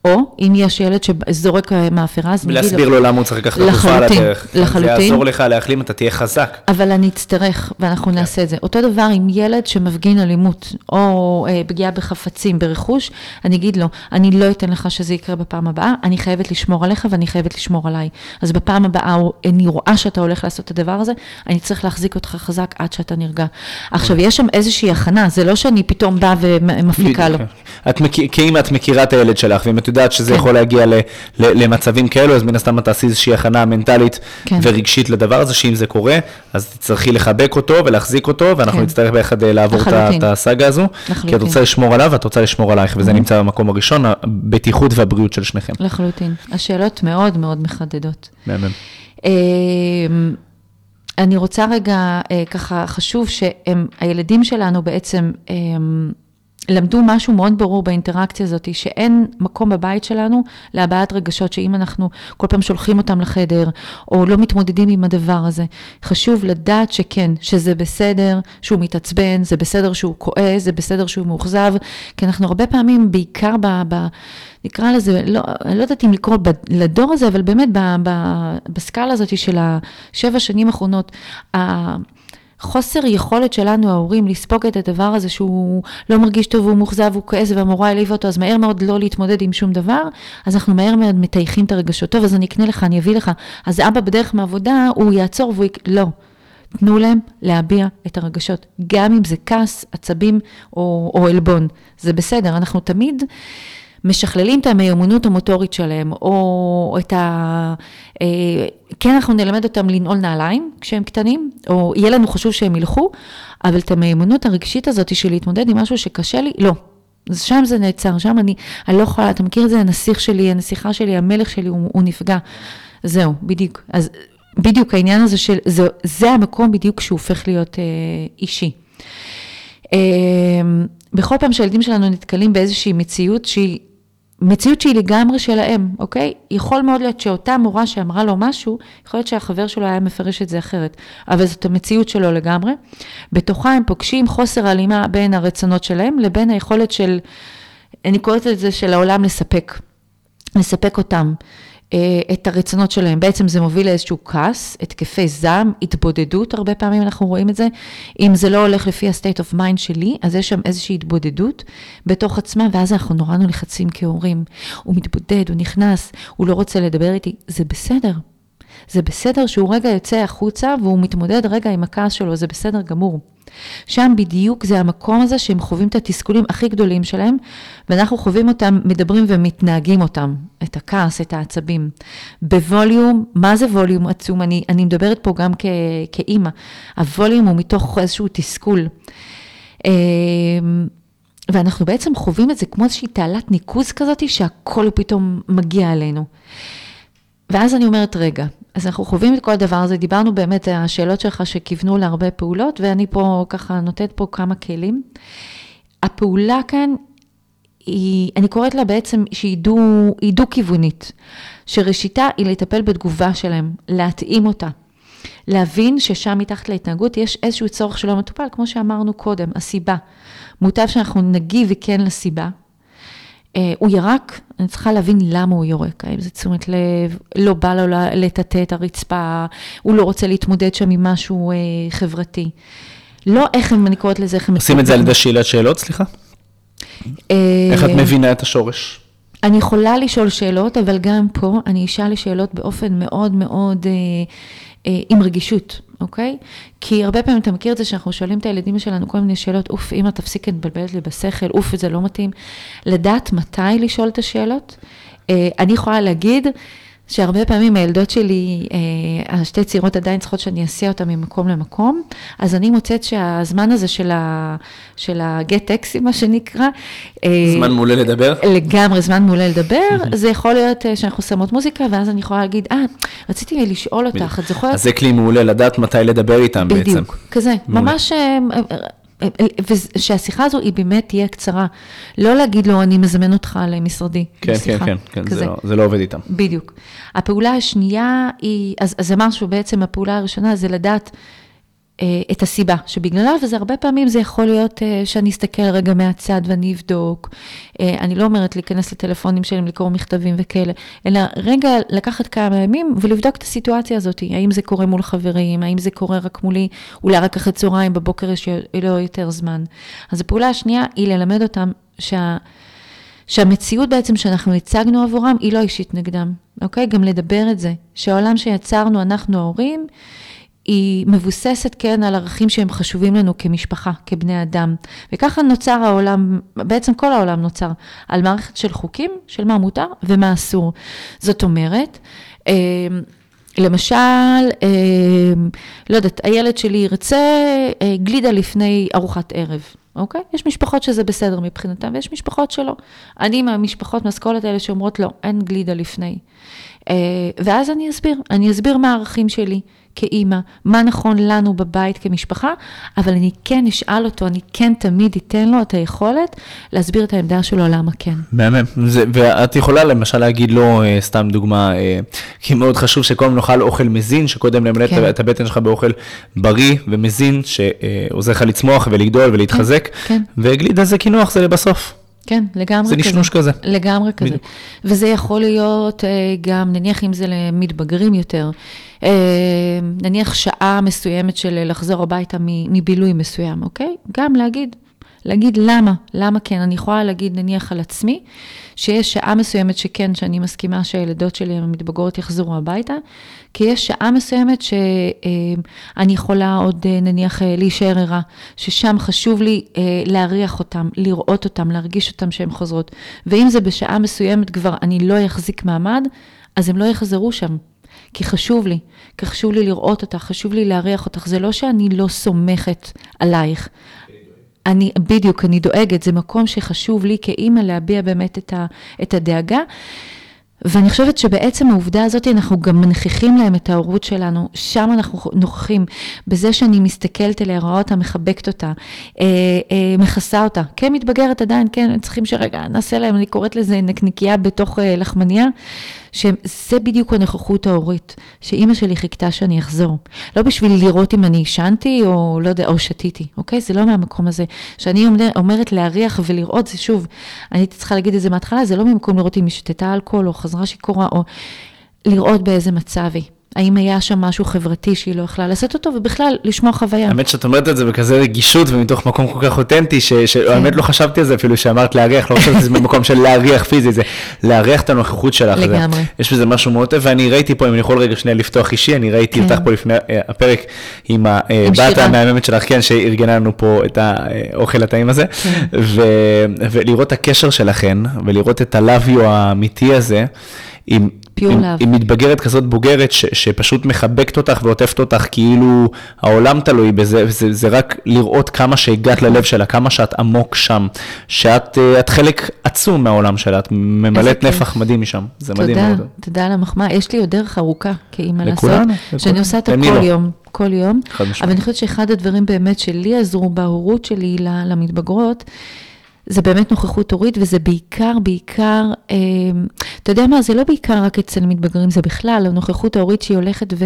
או אם יש ילד שזורק אה, מאפרה, אז אני אגיד ולהסביר לו למה הוא צריך לקחת את התרופה על לחלוטין, הדרך. זה לחלוטין. יעזור לך להחלים, אתה תהיה חזק. אבל אני אצטרך, ואנחנו כן. נעשה את זה. אותו דבר עם ילד שמפגין אלימות, או אה, פגיעה בחפצים, ברכוש, אני אגיד לו, אני לא אתן לך שזה יקרה בפעם הבאה, אני חייבת לשמור עליך ואני חייבת לשמור עליי. אז בפעם הבאה, אני רואה שאתה הולך לעשות את הדבר הזה, אני צריך להחזיק אותך חזק עד שאתה נרגע. עכשיו, יש שם איזושהי הכנה, זה לא שאני פתאום באה ומפליקה לו. את מכיר, כי אם את מכירה את הילד שלך, ואם את יודעת שזה כן. יכול להגיע ל, ל, למצבים כאלו, אז מן הסתם את תעשי איזושהי הכנה מנטלית כן. ורגשית לדבר הזה, שאם זה קורה, אז תצטרכי לחבק אותו ולהחזיק אותו, ואנחנו כן. נצטרך ביחד אה, לעבור את, לחלוטין. הסאגה הזו, כי את לחלוטין. רוצה לשמור עליו ואת רוצה לשמור עלייך, וזה נמצא במקום הראשון, הבטיחות והבריאות של שניכם. לחלוטין. השאלות מאוד מאוד מחדדות. מהמם. אמ, אני רוצה רגע, אה, ככה, חשוב שהילדים שלנו בעצם, אמ, למדו משהו מאוד ברור באינטראקציה הזאת, שאין מקום בבית שלנו להבעת רגשות, שאם אנחנו כל פעם שולחים אותם לחדר, או לא מתמודדים עם הדבר הזה, חשוב לדעת שכן, שזה בסדר שהוא מתעצבן, זה בסדר שהוא כועס, זה בסדר שהוא מאוכזב, כי אנחנו הרבה פעמים, בעיקר ב... ב נקרא לזה, לא, אני לא יודעת אם לקרוא לדור הזה, אבל באמת ב, ב, בסקאלה הזאת של השבע שנים האחרונות, חוסר יכולת שלנו, ההורים, לספוג את הדבר הזה שהוא לא מרגיש טוב, הוא מאוכזב, הוא כועס והמורה העליבה אותו, אז מהר מאוד לא להתמודד עם שום דבר, אז אנחנו מהר מאוד מטייחים את הרגשות. טוב, אז אני אקנה לך, אני אביא לך. אז אבא בדרך מעבודה, הוא יעצור והוא... יק... לא. תנו להם להביע את הרגשות, גם אם זה כעס, עצבים או, או עלבון. זה בסדר, אנחנו תמיד... משכללים את המיומנות המוטורית שלהם, או את ה... אה, כן, אנחנו נלמד אותם לנעול נעליים כשהם קטנים, או יהיה לנו חשוב שהם ילכו, אבל את המיומנות הרגשית הזאת של להתמודד עם משהו שקשה לי, לא. שם זה נעצר, שם אני, אני לא יכולה, אתה מכיר את זה, הנסיך שלי, הנסיכה שלי, המלך שלי, הוא, הוא נפגע. זהו, בדיוק. אז בדיוק העניין הזה של, זה, זה המקום בדיוק שהוא הופך להיות אה, אישי. אה, בכל פעם שהילדים שלנו נתקלים באיזושהי מציאות שהיא מציאות שהיא לגמרי שלהם, אוקיי? יכול מאוד להיות שאותה מורה שאמרה לו משהו, יכול להיות שהחבר שלו היה מפרש את זה אחרת, אבל זאת המציאות שלו לגמרי. בתוכה הם פוגשים חוסר הלימה בין הרצונות שלהם לבין היכולת של, אני קוראת את זה של העולם לספק, לספק אותם. אה, את הרצונות שלהם. בעצם זה מוביל לאיזשהו כעס, התקפי זעם, התבודדות, הרבה פעמים אנחנו רואים את זה. אם זה לא הולך לפי ה-state of mind שלי, אז יש שם איזושהי התבודדות בתוך עצמה, ואז אנחנו נורא נלחצים כהורים. הוא מתבודד, הוא נכנס, הוא לא רוצה לדבר איתי, זה בסדר. זה בסדר שהוא רגע יוצא החוצה והוא מתמודד רגע עם הכעס שלו, זה בסדר גמור. שם בדיוק זה המקום הזה שהם חווים את התסכולים הכי גדולים שלהם, ואנחנו חווים אותם, מדברים ומתנהגים אותם, את הכעס, את העצבים. בווליום, מה זה ווליום עצום? אני, אני מדברת פה גם כ, כאימא. הווליום הוא מתוך איזשהו תסכול. אמ, ואנחנו בעצם חווים את זה כמו איזושהי תעלת ניקוז כזאת, שהכל פתאום מגיע אלינו. ואז אני אומרת, רגע, אז אנחנו חווים את כל הדבר הזה, דיברנו באמת, השאלות שלך שכיוונו להרבה פעולות, ואני פה ככה נותנת פה כמה כלים. הפעולה כאן היא, אני קוראת לה בעצם שהיא דו, דו-כיוונית, שראשיתה היא לטפל בתגובה שלהם, להתאים אותה. להבין ששם מתחת להתנהגות יש איזשהו צורך שלא מטופל, כמו שאמרנו קודם, הסיבה. מוטב שאנחנו נגיב וכן לסיבה, הוא ירק, אני צריכה להבין למה הוא יורק, האם זה תשומת לב, לא בא לו לטאטא את הרצפה, הוא לא רוצה להתמודד שם עם משהו אה, חברתי. לא איך הם, אני קוראת לזה, איך הם... עושים את זה על ידי שאלת שאלות, סליחה? אה, איך את מבינה את השורש? אני יכולה לשאול שאלות, אבל גם פה אני אשאל שאלות באופן מאוד מאוד... אה, עם רגישות, אוקיי? כי הרבה פעמים אתה מכיר את זה שאנחנו שואלים את הילדים שלנו כל מיני שאלות, אוף, אמא תפסיקי לבלבל לי בשכל, אוף, זה לא מתאים. לדעת מתי לשאול את השאלות. אה, אני יכולה להגיד, שהרבה פעמים הילדות שלי, אה, השתי צעירות עדיין צריכות שאני אסיע אותן ממקום למקום, אז אני מוצאת שהזמן הזה של, ה, של הגט טקסי, מה שנקרא, אה, זמן מעולה לדבר? לגמרי, זמן מעולה לדבר, זה יכול להיות אה, שאנחנו שמות מוזיקה, ואז אני יכולה להגיד, אה, רציתי לשאול אותך, את זוכרת? אז זה כלי מעולה לדעת מתי לדבר איתם בדיוק, בעצם. בדיוק, כזה. ממש... ושהשיחה הזו היא באמת תהיה קצרה. לא להגיד לו, אני מזמן אותך למשרדי. כן, כן, כן, כן, זה לא, זה לא עובד איתם. בדיוק. הפעולה השנייה היא, אז, אז אמר שבעצם הפעולה הראשונה זה לדעת את הסיבה שבגללה, וזה הרבה פעמים זה יכול להיות אה, שאני אסתכל רגע מהצד ואני אבדוק. אה, אני לא אומרת להיכנס לטלפונים שלהם, לקרוא מכתבים וכאלה, אלא רגע לקחת כמה ימים ולבדוק את הסיטואציה הזאת, האם זה קורה מול חברים, האם זה קורה רק מולי, אולי רק אחרי צהריים, בבוקר יש לו יותר זמן. אז הפעולה השנייה היא ללמד אותם שה... שהמציאות בעצם שאנחנו הצגנו עבורם היא לא אישית נגדם, אוקיי? גם לדבר את זה, שהעולם שיצרנו אנחנו ההורים, היא מבוססת, כן, על ערכים שהם חשובים לנו כמשפחה, כבני אדם. וככה נוצר העולם, בעצם כל העולם נוצר, על מערכת של חוקים, של מה מותר ומה אסור. זאת אומרת, אה, למשל, אה, לא יודעת, הילד שלי ירצה אה, גלידה לפני ארוחת ערב, אוקיי? יש משפחות שזה בסדר מבחינתם, ויש משפחות שלא. אני מהמשפחות, מהאסכולות האלה שאומרות, לא, אין גלידה לפני. ואז אני אסביר, אני אסביר מה הערכים שלי. כאימא, מה נכון לנו בבית כמשפחה, אבל אני כן אשאל אותו, אני כן תמיד אתן לו את היכולת להסביר את העמדה שלו למה כן. מהמם, ואת יכולה למשל להגיד לו, אה, סתם דוגמה, אה, כי מאוד חשוב שקודם נאכל אוכל מזין, שקודם נמלא כן. את הבטן שלך באוכל בריא ומזין, שעוזר לך לצמוח ולגדול ולהתחזק, כן. וגלידה זה קינוח, זה לבסוף. כן, לגמרי זה כזה. נשנוש כזה. לגמרי כזה. וזה יכול להיות אה, גם, נניח אם זה למתבגרים יותר, אה, נניח שעה מסוימת של לחזור הביתה מבילוי מסוים, אוקיי? גם להגיד, להגיד למה, למה כן. אני יכולה להגיד נניח על עצמי, שיש שעה מסוימת שכן, שאני מסכימה שהילדות שלי המתבגרות יחזרו הביתה, כי יש שעה מסוימת שאני יכולה עוד אה, נניח אה, להישאר ערה, ששם חשוב לי אה, להריח אותם, לראות אותם, להרגיש אותם שהן חוזרות. ואם זה בשעה מסוימת כבר אני לא אחזיק מעמד, אז הם לא יחזרו שם. כי חשוב לי, כי חשוב לי לראות אותך, חשוב לי להריח אותך. זה לא שאני לא סומכת עלייך. אני, בדיוק, אני דואגת, זה מקום שחשוב לי כאימא להביע באמת את, ה, את הדאגה. ואני חושבת שבעצם העובדה הזאת, אנחנו גם מנכיחים להם את ההורות שלנו, שם אנחנו נוכחים, בזה שאני מסתכלת עליה, רואה אותה, מחבקת אותה, אה, אה, מכסה אותה. כן, מתבגרת עדיין, כן, צריכים שרגע נעשה להם, אני קוראת לזה נקניקייה בתוך אה, לחמניה, שזה בדיוק הנוכחות ההורית, שאימא שלי חיכתה שאני אחזור. לא בשביל לראות אם אני עישנתי או לא יודע, או שתיתי, אוקיי? זה לא מהמקום הזה. כשאני אומר, אומרת להריח ולראות, זה שוב, אני הייתי צריכה להגיד את זה מההתחלה, זה לא ממקום לראות אם היא שתתה אלכוהול או חזרה שיכורה, או לראות באיזה מצב היא. האם היה שם משהו חברתי שהיא לא יכלה לעשות אותו, ובכלל, לשמוע חוויה. האמת שאת אומרת את זה בכזה רגישות ומתוך מקום כל כך אותנטי, כן. שהאמת לא חשבתי על זה אפילו שאמרת להריח, לא חשבתי על זה במקום של להריח פיזי, זה להריח את הנוכחות שלך. לגמרי. יש בזה משהו מאוד טוב, ואני ראיתי פה, אם אני יכול רגע שנייה לפתוח אישי, אני ראיתי כן. אותך פה לפני אה, הפרק עם הבת שירה. המהממת שלך, כן, שארגנה לנו פה את האוכל הטעים הזה, כן. ולראות את הקשר שלכן, ולראות את you האמיתי הזה. עם, עם, love. עם מתבגרת כזאת בוגרת ש, שפשוט מחבקת אותך ועוטפת אותך כאילו העולם תלוי בזה, זה, זה רק לראות כמה שהגעת ללב שלה, כמה שאת עמוק שם, שאת אה, את חלק עצום מהעולם שלה, את ממלאת. נפח מדהים משם, זה מדהים תודה, מאוד. תודה על המחמאה. יש לי עוד דרך ארוכה כאימא לעשות, לכולנו, שאני. עושה אותה כל לא? יום, כל יום. אבל אני חושבת שאחד הדברים באמת שלי עזרו בהורות שלי למתבגרות, זה באמת נוכחות הורית, וזה בעיקר, בעיקר, אה, אתה יודע מה, זה לא בעיקר רק אצל מתבגרים, זה בכלל, הנוכחות ההורית שהיא הולכת ו...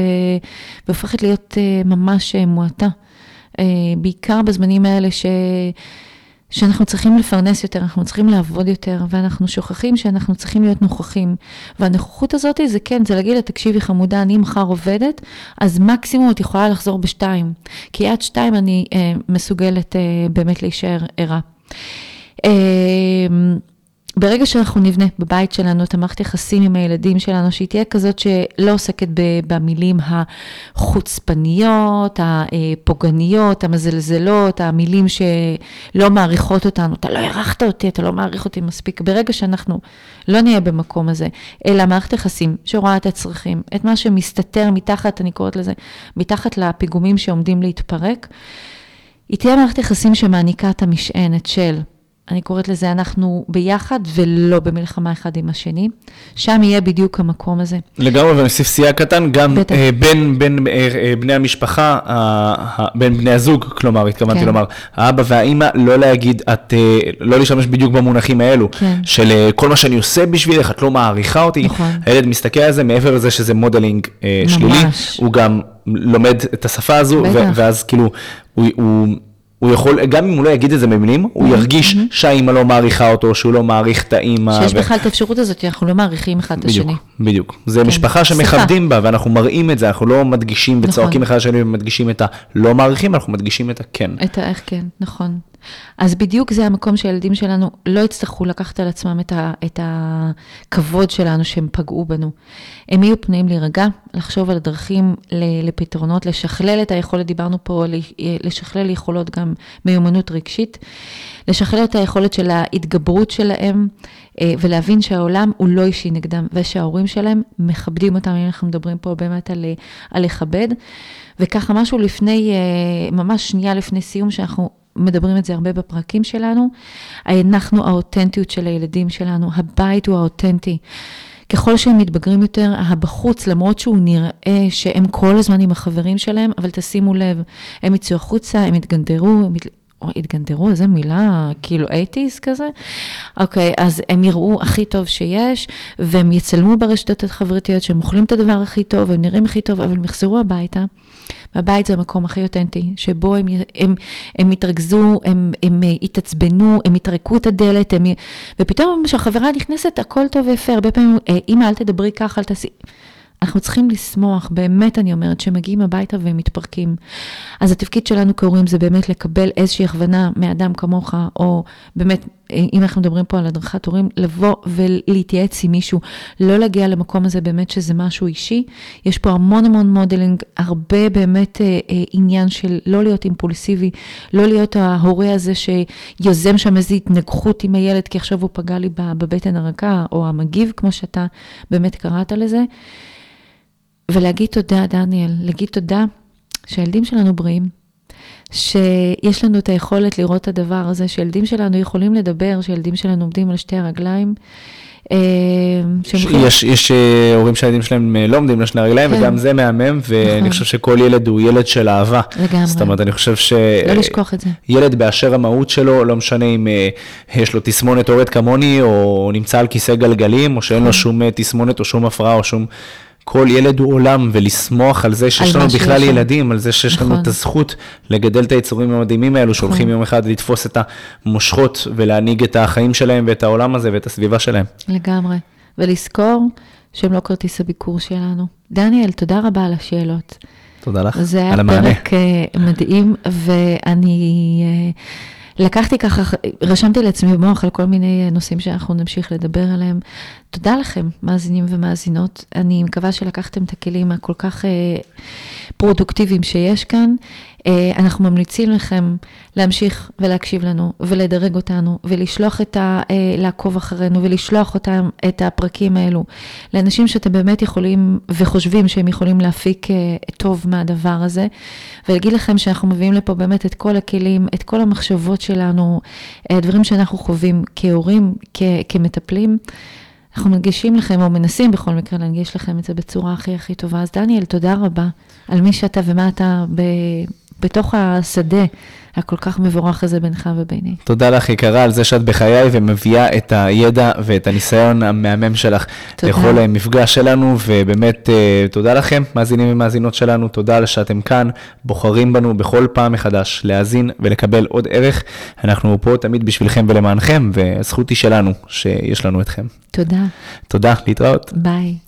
והופכת להיות אה, ממש אה, מועטה. אה, בעיקר בזמנים האלה ש... שאנחנו צריכים לפרנס יותר, אנחנו צריכים לעבוד יותר, ואנחנו שוכחים שאנחנו צריכים להיות נוכחים. והנוכחות הזאת זה כן, זה להגיד לה, תקשיבי חמודה, אני מחר עובדת, אז מקסימום את יכולה לחזור בשתיים. כי עד שתיים אני אה, מסוגלת אה, באמת להישאר ערה. אה, ברגע שאנחנו נבנה בבית שלנו את המערכת יחסים עם הילדים שלנו, שהיא תהיה כזאת שלא עוסקת במילים החוצפניות, הפוגעניות, המזלזלות, המילים שלא מעריכות אותנו, אתה לא הערכת אותי, אתה לא מעריך אותי מספיק. ברגע שאנחנו לא נהיה במקום הזה, אלא מערכת יחסים שרואה את הצרכים, את מה שמסתתר מתחת, אני קוראת לזה, מתחת לפיגומים שעומדים להתפרק, היא תהיה מערכת יחסים שמעניקה את המשענת של, אני קוראת לזה, אנחנו ביחד ולא במלחמה אחד עם השני. שם יהיה בדיוק המקום הזה. לגמרי, ואני אוסיף סייג קטן, גם בטח. אה, בין, בין אה, אה, בני המשפחה, אה, בין בני הזוג, כלומר, התכוונתי כן. לומר, האבא והאימא, לא להגיד, את, אה, לא להשתמש בדיוק במונחים האלו, כן. של אה, כל מה שאני עושה בשבילך, את לא מעריכה אותי. נכון. הילד מסתכל על זה, מעבר לזה שזה מודלינג אה, ממש. שלילי, הוא גם לומד את השפה הזו, ו-. ואז כאילו, הוא... הוא הוא יכול, גם אם הוא לא יגיד את זה במילים, הוא ירגיש שהאימא לא מעריכה אותו, שהוא לא מעריך את האימא. שיש בכלל את האפשרות הזאת, אנחנו לא מעריכים אחד את בדיוק, השני. בדיוק. זה כן. משפחה. שמכבדים בה, ואנחנו מראים את זה, אנחנו לא מדגישים וצועקים נכון. אחד לשני ומדגישים את הלא מעריכים, אנחנו מדגישים את הכן. את האיך כן, נכון. אז בדיוק זה המקום שהילדים שלנו לא יצטרכו לקחת על עצמם את, ה, את הכבוד שלנו שהם פגעו בנו. הם יהיו פנויים להירגע, לחשוב על דרכים לפתרונות, לשכלל את היכולת, דיברנו פה, לשכלל יכולות גם מיומנות רגשית, לשכלל את היכולת של ההתגברות שלהם, אה, ולהבין שהעולם הוא לא אישי נגדם, ושההורים שלהם מכבדים אותם, אם אנחנו מדברים פה באמת על, על לכבד. וככה משהו לפני, אה, ממש שנייה לפני סיום, שאנחנו מדברים את זה הרבה בפרקים שלנו, אנחנו האותנטיות של הילדים שלנו, הבית הוא האותנטי. ככל שהם מתבגרים יותר, הבחוץ, למרות שהוא נראה שהם כל הזמן עם החברים שלהם, אבל תשימו לב, הם יצאו החוצה, הם יתגנדרו, הם ית... או התגנדרו, איזה מילה, כאילו אייטיז כזה. אוקיי, אז הם יראו הכי טוב שיש, והם יצלמו ברשתות החברתיות שהם אוכלים את הדבר הכי טוב, הם נראים הכי טוב, אבל הם יחזרו הביתה. והבית זה המקום הכי אותנטי, שבו הם, הם, הם יתרכזו, הם, הם יתעצבנו, הם יטרקו את הדלת, הם, ופתאום כשהחברה נכנסת, הכל טוב ויפה. הרבה פעמים, אמא, אל תדברי ככה, אל תעשי... אנחנו צריכים לשמוח, באמת אני אומרת, שמגיעים הביתה והם מתפרקים. אז התפקיד שלנו כהורים זה באמת לקבל איזושהי הכוונה מאדם כמוך, או באמת, אם אנחנו מדברים פה על הדרכת הורים, לבוא ולהתייעץ עם מישהו, לא להגיע למקום הזה באמת שזה משהו אישי. יש פה המון המון מודלינג, הרבה באמת אה, אה, עניין של לא להיות אימפולסיבי, לא להיות ההורה הזה שיוזם שם איזו התנגחות עם הילד, כי עכשיו הוא פגע לי בבטן הרכה, או המגיב, כמו שאתה באמת קראת לזה. ולהגיד תודה, דניאל, להגיד תודה שהילדים שלנו בריאים, שיש לנו את היכולת לראות את הדבר הזה, שילדים שלנו יכולים לדבר, שילדים שלנו עומדים על שתי הרגליים. אה, יש, יש אה, הורים שהילדים שלהם אה, לא עומדים על שני הרגליים, כן. וגם זה מהמם, ואני נכון. חושב שכל ילד הוא ילד של אהבה. לגמרי. זאת אומרת, אני חושב ש... לא לשכוח את זה. ילד באשר המהות שלו, לא משנה אם יש לו תסמונת אורד כמוני, או נמצא על כיסא גלגלים, או שאין לו נכון. שום תסמונת או שום הפרעה או שום... כל ילד הוא עולם, ולשמוח על זה שיש לנו בכלל ילדים, על זה שיש נכון. לנו את הזכות לגדל את היצורים המדהימים האלו, נכון. שהולכים יום אחד לתפוס את המושכות ולהנהיג את החיים שלהם ואת העולם הזה ואת הסביבה שלהם. לגמרי. ולזכור שהם לא כרטיס הביקור שלנו. דניאל, תודה רבה על השאלות. תודה לך, על המענה. זה היה פרק אה, מדהים, ואני... אה, לקחתי ככה, רשמתי לעצמי במוח על כל מיני נושאים שאנחנו נמשיך לדבר עליהם. תודה לכם, מאזינים ומאזינות. אני מקווה שלקחתם את הכלים הכל כך אה, פרודוקטיביים שיש כאן. אה, אנחנו ממליצים לכם להמשיך ולהקשיב לנו ולדרג אותנו ולשלוח את ה... אה, לעקוב אחרינו ולשלוח אותם, את הפרקים האלו לאנשים שאתם באמת יכולים וחושבים שהם יכולים להפיק טוב מהדבר הזה. ולהגיד לכם שאנחנו מביאים לפה באמת את כל הכלים, את כל המחשבות שלנו, דברים שאנחנו חווים כהורים, כמטפלים. אנחנו מנגישים לכם, או מנסים בכל מקרה להנגיש לכם את זה בצורה הכי הכי טובה. אז דניאל, תודה רבה על מי שאתה ומה אתה ב, בתוך השדה הכל כך מבורך הזה בינך וביני. תודה לך, יקרה, על זה שאת בחיי ומביאה את הידע ואת הניסיון המהמם שלך תודה. לכל המפגש שלנו, ובאמת אה, תודה לכם, מאזינים ומאזינות שלנו, תודה על שאתם כאן, בוחרים בנו בכל פעם מחדש להאזין ולקבל עוד ערך. אנחנו פה תמיד בשבילכם ולמענכם, והזכות היא שלנו שיש לנו אתכם. תודה. תודה, להתראות. ביי.